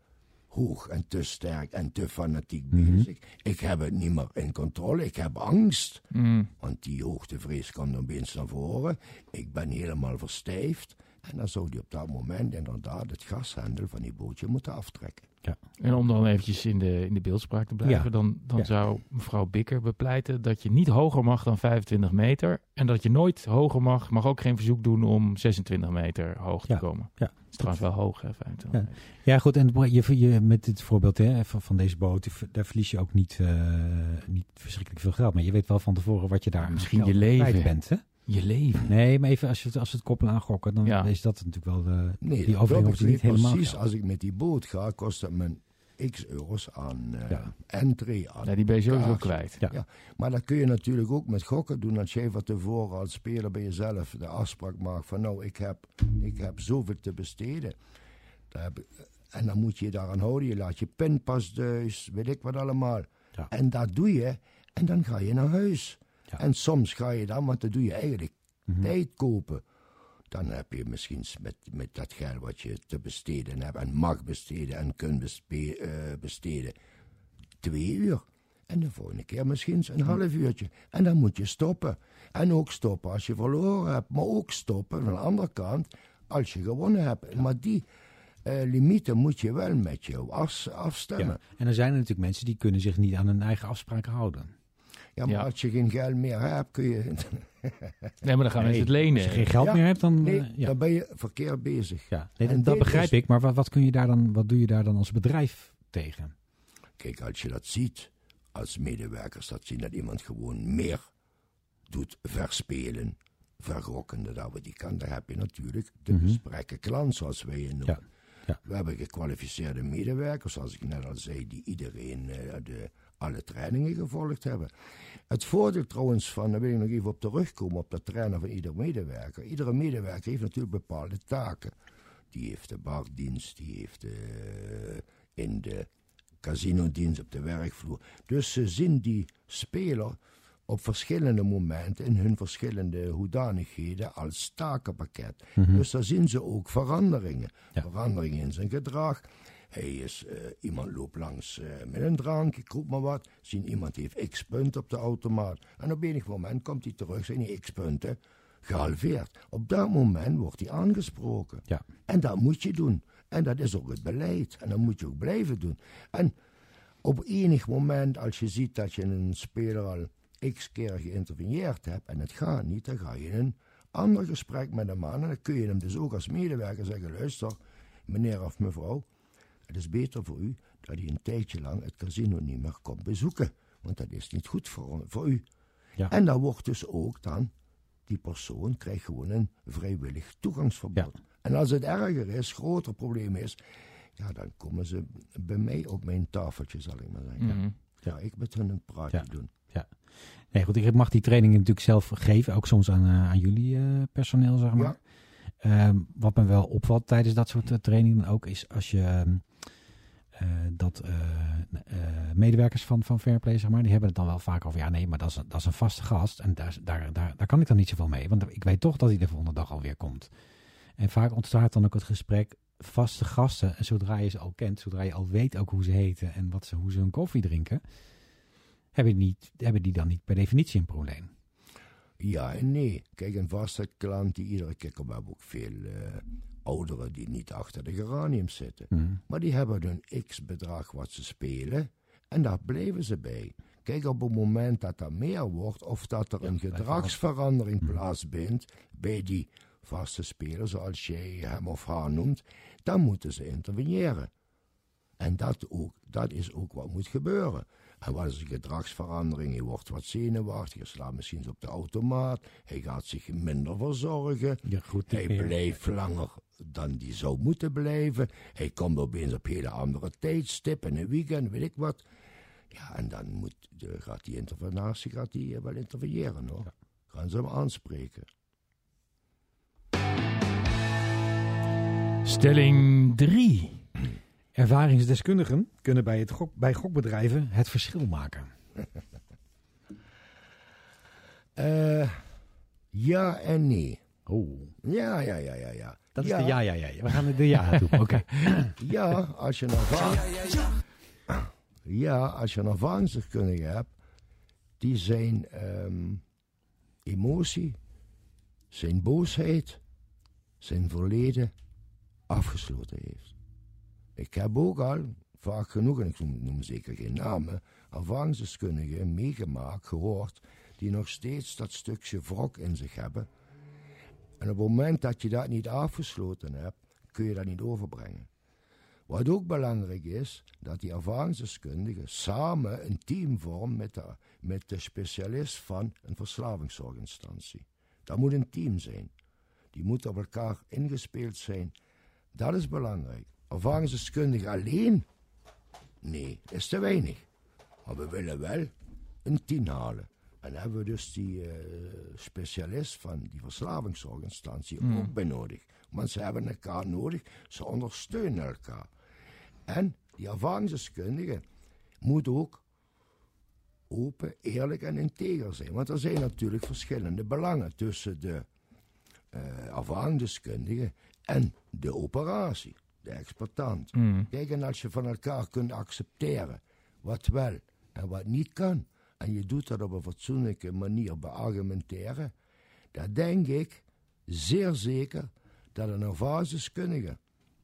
hoog en te sterk en te fanatiek Mhm. bezig. Ik heb het niet meer in controle. Ik heb angst. Hmm. Want die hoogtevrees komt opeens naar voren. Ik ben helemaal verstijfd. En dan zou hij op dat moment inderdaad het gashendel van die bootje moeten aftrekken. En om dan eventjes in de, in de beeldspraak te blijven, Ja. dan, dan Ja. zou mevrouw Bikker bepleiten dat je niet hoger mag dan 25 meter. En dat je nooit hoger mag, mag ook geen verzoek doen om 26 meter hoog Ja. te komen. Ja. Dat is trouwens wel hoog, hè, 25 Ja. meter. Ja, goed. En je, je, met dit voorbeeld hè, van, van deze boot, daar verlies je ook niet, eh, niet verschrikkelijk veel geld. Maar je weet wel van tevoren wat je daar Misschien je leven. bent. Hè? Je leven. Nee, maar even als, je, het- als we het koppelen aan gokken, dan Ja. is dat natuurlijk wel de, Nee, die overeenkomst niet helemaal Precies, als ik met die boot ga, kost het me x euro's aan eh Ja. entree. Aan Ja, die ben je sowieso kwijt. Ja. Ja, maar dat kun je natuurlijk ook met gokken doen. Als jij van tevoren als speler bij jezelf de afspraak maakt van nou, ik heb, ik heb zoveel te besteden. Daar heb ik- en dan moet je je daaraan houden. Je laat je pinpas thuis, weet ik wat allemaal. Ja. En dat doe je en dan ga je naar huis. Ja. En soms ga je dan, want dan doe je eigenlijk Mhm. tijd kopen. Dan heb je misschien met, met dat geld wat je te besteden hebt en mag besteden en kunt bespe- eh, besteden, twee uur. En de volgende keer misschien een half uurtje. En dan moet je stoppen. En ook stoppen als je verloren hebt. Maar ook stoppen van de andere kant als je gewonnen hebt. Maar die eh, limieten moet je wel met af, afstemmen. Ja. En er zijn er natuurlijk mensen die kunnen zich niet aan hun eigen afspraken houden. Ja, maar Ja. als je geen geld meer hebt, kun je... Nee, maar dan gaan mensen het lenen. Als je geen geld Ja. meer hebt, dan... Nee, eh, ja. dan ben je verkeerd bezig. Ja, nee, En dat, begrijp is- ik. Maar wat, wat, kun je daar dan, wat doe je daar dan als bedrijf tegen? Kijk, als je dat ziet, als medewerkers dat zien, dat iemand gewoon meer doet verspelen, vergokken, dat wat die kan, dan heb je natuurlijk de Mhm. gesprekken klant, zoals wij je noemen. Ja, ja. We hebben gekwalificeerde medewerkers, zoals ik net al zei, die iedereen eh, de, alle trainingen gevolgd hebben. Het voordeel trouwens van, daar wil ik nog even op terugkomen, op dat trainen van ieder medewerker. Iedere medewerker heeft natuurlijk bepaalde taken. Die heeft de bardienst, die heeft de, in de casinodienst op de werkvloer. Dus ze zien die speler op verschillende momenten in hun verschillende hoedanigheden als takenpakket. Dus daar zien ze ook veranderingen. Ja. Veranderingen in zijn gedrag. Hij is, eh, iemand loopt langs eh, met een drank, ik roep maar wat. Zien iemand heeft x punten op de automaat. En op enig moment komt hij terug, zijn die x punten gehalveerd. Op dat moment wordt hij aangesproken. Ja. En dat moet je doen. En dat is ook het beleid. En dat moet je ook blijven doen. En op enig moment, als je ziet dat je een speler al x keer geïnterveneerd hebt en het gaat niet, dan ga je in een ander gesprek met hem aan. En dan kun je hem dus ook als medewerker zeggen: luister, meneer of mevrouw, het is beter voor u dat hij een tijdje lang het casino niet meer komt bezoeken. Want dat is niet goed voor, voor u. Ja. En dan wordt dus ook dan, die persoon krijgt gewoon een vrijwillig toegangsverbod. En als het erger is, groter probleem is, ja, dan komen ze bij mij op mijn tafeltje, zal ik maar zeggen. Mhm. Ja, ik met hun een praatje Ja. doen. Nee, goed, ik mag die trainingen natuurlijk zelf geven, ook soms aan, eh, aan jullie eh, personeel, zeg maar. Ehm, wat me wel opvalt tijdens dat soort eh, trainingen ook, is als je ehm, eh, dat eh, eh, medewerkers van, van Fairplay, zeg maar, die hebben het dan wel vaak over, ja nee, maar dat is, dat is een vaste gast en daar, daar, daar, daar kan ik dan niet zoveel mee, want ik weet toch dat hij de volgende dag alweer komt. En vaak ontstaat dan ook het gesprek, vaste gasten, en zodra je ze al kent, zodra je al weet ook hoe ze heten en wat ze, hoe ze hun koffie drinken, hebben die, hebben die dan niet per definitie een probleem. Ja en nee. Kijk, een vaste klant die iedere keer komt, hebben ook veel eh, ouderen die niet achter de geraniums zitten. Mhm. Maar die hebben hun x-bedrag wat ze spelen en daar blijven ze bij. Kijk, op het moment dat er meer wordt of dat er Ja, een gedragsverandering Mhm. plaatsvindt bij die vaste speler, zoals jij hem of haar noemt, dan moeten ze interveneren. En dat, ook, dat is ook wat moet gebeuren. Wat is een gedragsverandering? Hij wordt wat zenuwachtig, hij slaat misschien op de automaat, hij gaat zich minder verzorgen. Ja, goed. Hij meer. blijft langer dan die zou moeten blijven. Hij komt opeens op hele andere tijdstippen, een weekend, weet ik wat. Ja, en dan moet, de, gaat die intervenatie gaat die, eh, wel interveneren hoor. Gaan ze hem aanspreken. Stelling 3. Ervaringsdeskundigen kunnen bij, het gok, bij gokbedrijven het verschil maken. Eh, ja en nee. Oh, Ja, ja, ja, ja, ja. dat is ja, de ja, ja, ja. We gaan de ja toe. Oké. Ja, als je een ervaring... Ja, als je een ervaringsdeskundige hebt, die zijn ehm, emotie, zijn boosheid, zijn verleden afgesloten heeft. Ik heb ook al vaak genoeg, en ik noem, zeker geen namen, ervaringsdeskundigen meegemaakt, gehoord, die nog steeds dat stukje wrok in zich hebben. En op het moment dat je dat niet afgesloten hebt, kun je dat niet overbrengen. Wat ook belangrijk is, dat die ervaringsdeskundige samen een team vormt met de, met de specialist van een verslavingszorginstantie. Dat moet een team zijn. Die moeten op elkaar ingespeeld zijn. Dat is belangrijk. Ervaringsdeskundige alleen? Nee, is te weinig. Maar we willen wel een team halen. En dan hebben we dus die eh, specialist van die verslavingszorginstantie Hmm. ook bij nodig. Want ze hebben elkaar nodig, ze ondersteunen elkaar. En die ervaringsdeskundige moet ook open, eerlijk en integer zijn. Want er zijn natuurlijk verschillende belangen tussen de ervaringsdeskundige en de operatie, de exploitant. Mm. Kijk, en als je van elkaar kunt accepteren wat wel en wat niet kan, en je doet dat op een fatsoenlijke manier beargumenteren, dan denk ik zeer zeker dat een ervaringsdeskundige,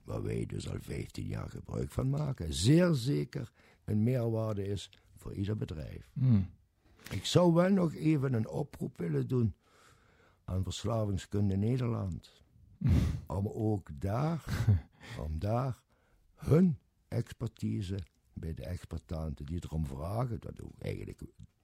waar wij dus al 15 jaar gebruik van maken, zeer zeker een meerwaarde is voor ieder bedrijf. Mm. Ik zou wel nog even een oproep willen doen aan Verslavingskunde Nederland. om ook daar, om daar hun expertise bij de expertanten die erom vragen, dat ook eigenlijk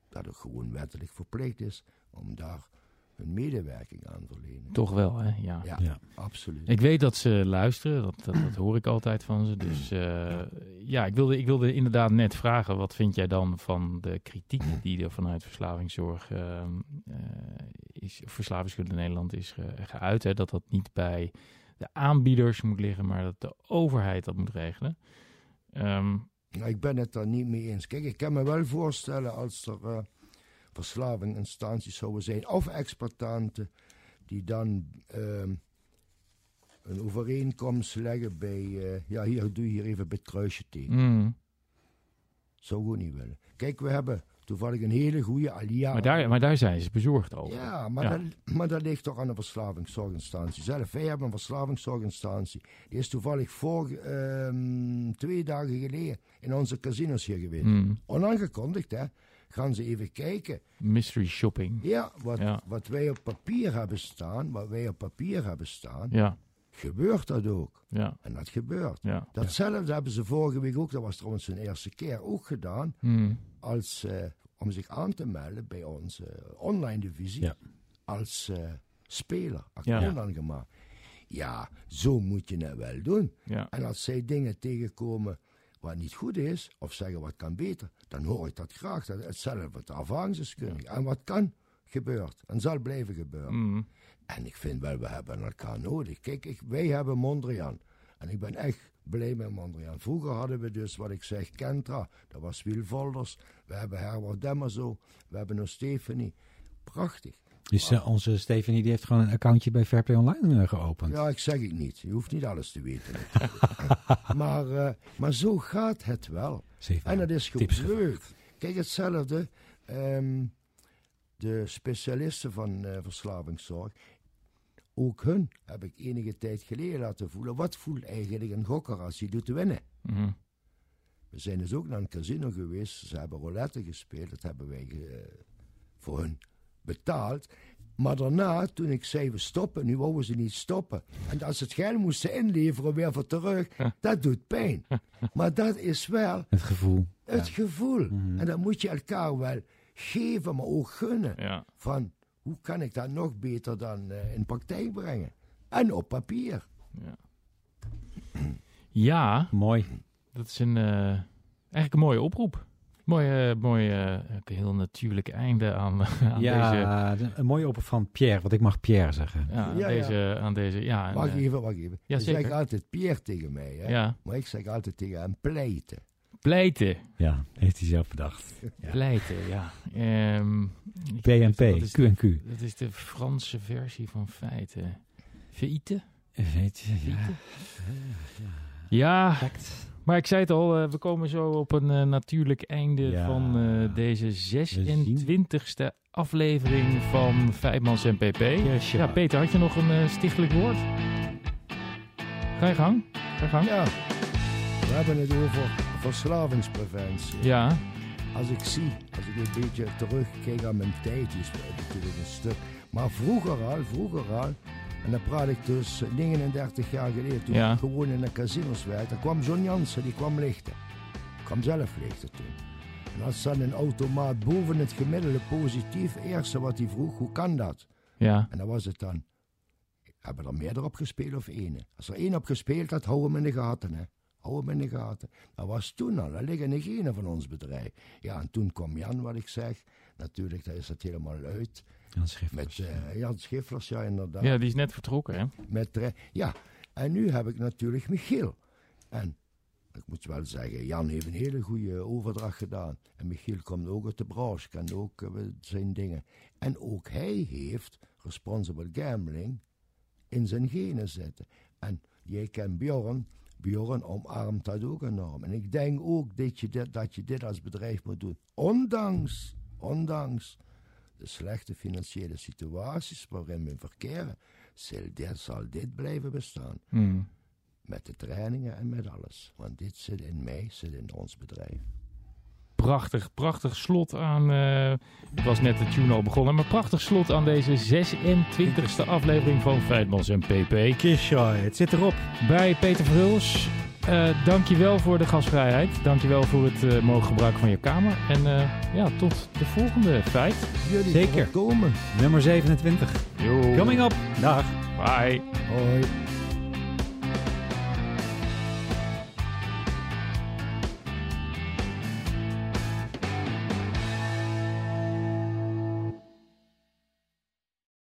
dat ook gewoon wettelijk verplicht is, om daar hun medewerking aan te verlenen. Toch wel, hè? Ja. Ja, Ja. absoluut. Ik weet dat ze luisteren, dat, dat, dat hoor ik altijd van ze. Dus eh, ja, ik wilde, ik wilde inderdaad net vragen, wat vind jij dan van de kritiek die er vanuit verslavingszorg, ehm, eh, is, verslavingskunde Nederland is ge- geuit? Hè? Dat dat niet bij de aanbieders moet liggen, maar dat de overheid dat moet regelen. Ehm, Nou, ik ben het daar niet mee eens. Kijk, ik kan me wel voorstellen als er eh verslavinginstanties zouden zijn, of expertanten, die dan ehm, een overeenkomst leggen bij, eh, ja, hier doe je hier even bij het kruisje tegen. mm, Zou ik ook niet willen. Kijk, we hebben toevallig een hele goede Alia. Maar daar, maar daar zijn ze bezorgd over. Ja, maar, Ja. Dat, maar dat ligt toch aan de verslavingszorginstantie zelf. Wij hebben een verslavingszorginstantie. Die is toevallig vorige, ehm, twee dagen geleden in onze casinos hier geweest. Hmm. Onaangekondigd, hè. Gaan ze even kijken. Mystery shopping. Ja, wat, Ja. wat wij op papier hebben staan, wat wij op papier hebben staan, Ja, gebeurt dat ook. ja, En dat gebeurt. ja. Datzelfde hebben ze vorige week ook, dat was trouwens hun eerste keer, ook gedaan. Hmm. Als, eh, om zich aan te melden bij onze online divisie. Ja. Als eh, speler. Ja. Account aangemaakt. Ja, zo moet je het wel doen. En als zij dingen tegenkomen wat niet goed is, of zeggen wat kan beter, dan hoor ik dat graag. Dat hetzelfde met de ervaringsdeskundige. En wat kan, gebeurt. En zal blijven gebeuren. Hmm. En ik vind wel, we hebben elkaar nodig. Kijk, ik, wij hebben Mondriaan. En ik ben echt blij met Mondriaan. Vroeger hadden we dus, wat ik zeg, Kentra. Dat was Wiel Volders. We hebben Herbert Demmerzo. We hebben nog Stephanie. Prachtig. Dus onze Stephanie die heeft gewoon een accountje bij Fairplay Online eh, geopend. Ja, ik zeg het niet. Je hoeft niet alles te weten. maar, eh, maar zo gaat het wel. En dat is gewoon leuk. Kijk, hetzelfde. ehm, de specialisten van verslavingszorg. Ook hun heb ik enige tijd geleden laten voelen. Wat voelt eigenlijk een gokker als hij doet winnen? Hmm. We zijn dus ook naar een casino geweest. Ze hebben roulette gespeeld. Dat hebben wij eh, voor hun betaald. Maar daarna, toen ik zei we stoppen, nu wouden ze niet stoppen. En als ze het geld moesten inleveren weer voor terug, dat doet pijn. Maar dat is wel Het gevoel. het gevoel. En dat moet je elkaar wel geven, maar ook gunnen. Ja. Van, hoe kan ik dat nog beter dan eh, in praktijk brengen? En op papier. Ja. ja, Mooi. dat is een, eh, eigenlijk een mooie oproep. Mooi, eh, mooi ook een heel natuurlijk einde aan, aan deze, ja, een mooie oproep van Pierre, want ik mag Pierre zeggen. ja, aan Ja, ja. deze, aan deze, ja. en, eh, even, wacht even. ja, je zeker. zegt altijd Pierre tegen mij, hè? ja, Maar ik zeg altijd tegen hem pleiten. Pleiten, Ja, heeft hij zelf bedacht. Ja. pleiten, ja. Ehm, ik- PNP, dat is de- Q&Q. Dat is de Franse versie van feiten. Feiten? Je, ja. Ja, maar ik zei het al, eh, we komen zo op een eh, natuurlijk einde Ja. van eh, deze zien. 26e aflevering van Vijfmans en PP. Yes, Ja, Peter, had je nog een stichtelijk woord? Ga je gang. Ga je gang. Ja, we hebben het over verslavingspreventie. Ja, Als ik zie, als ik een beetje terugkijk aan mijn tijd, is natuurlijk een stuk. Maar vroeger al, vroeger al, en dan praat ik dus 39 jaar geleden, toen Ja. ik gewoon in de casinos werkte, daar kwam John Jansen, die kwam lichten. kwam zelf lichten toen. En als dan een automaat boven het gemiddelde positief, eerste wat hij vroeg, hoe kan dat? ja, En dan was het dan, hebben er meer op gespeeld of één? Als er één op gespeeld had, hou hem in de gaten, hè. Hou hem in de gaten. Dat was toen al, dat liggen in genen van ons bedrijf. Ja, en toen kwam Jan, wat ik zeg. Natuurlijk, daar is het helemaal uit. Jan Schiffers. Met eh, Jan Schifflers, ja, inderdaad. ja, die is net vertrokken, hè? Met, eh, ja, en nu heb ik natuurlijk Michiel. En ik moet wel zeggen, Jan heeft een hele goede overdracht gedaan. En Michiel komt ook uit de branche, kent ook eh, zijn dingen. En ook hij heeft responsible gambling in zijn genen zitten. En jij kent Bjorn. Bjorn omarmt dat ook enorm. En ik denk ook dat je dit, dat je dit als bedrijf moet doen. Ondanks, ondanks de slechte financiële situaties waarin we verkeren, zal dit, zal dit blijven bestaan. Hmm. Met de trainingen en met alles. Want dit zit in mij, zit in ons bedrijf. Prachtig, prachtig slot aan. eh het was net de tune al begonnen, maar prachtig slot aan deze 26e aflevering van Feitmans en PP. Kishoy, het zit erop. Bij Peter Verhulst. Eh dankjewel voor de gastvrijheid. Dankjewel voor het eh, mogen gebruiken van je kamer. En eh, ja, tot de volgende feit. Jullie Zeker. komen. Nummer 27. Yo. Coming up. Dag. Bye. Hoi.